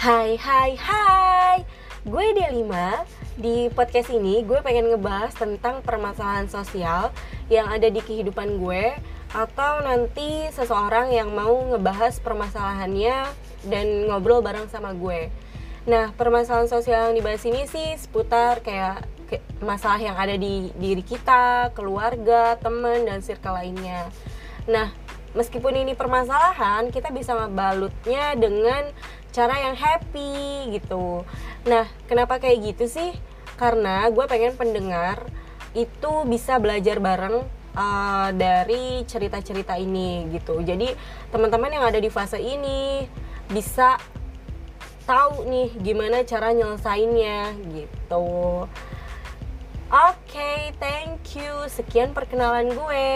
Hai hai hai. Gue Delima. Di podcast ini gue pengen ngebahas tentang permasalahan sosial Yang ada di kehidupan gue Atau nanti seseorang yang mau ngebahas permasalahannya Dan ngobrol bareng sama gue. Nah permasalahan sosial yang dibahas ini sih seputar kayak masalah yang ada di diri kita, keluarga, teman, dan circle lainnya. Nah, meskipun ini permasalahan, kita bisa ngebalutnya dengan cara yang happy gitu. Nah, kenapa kayak gitu sih? Karena gue pengen pendengar itu bisa belajar bareng uh, dari cerita-cerita ini gitu. Jadi teman-teman yang ada di fase ini bisa tahu nih gimana cara nyelesainnya gitu. Oke, okay, thank you. Sekian perkenalan gue.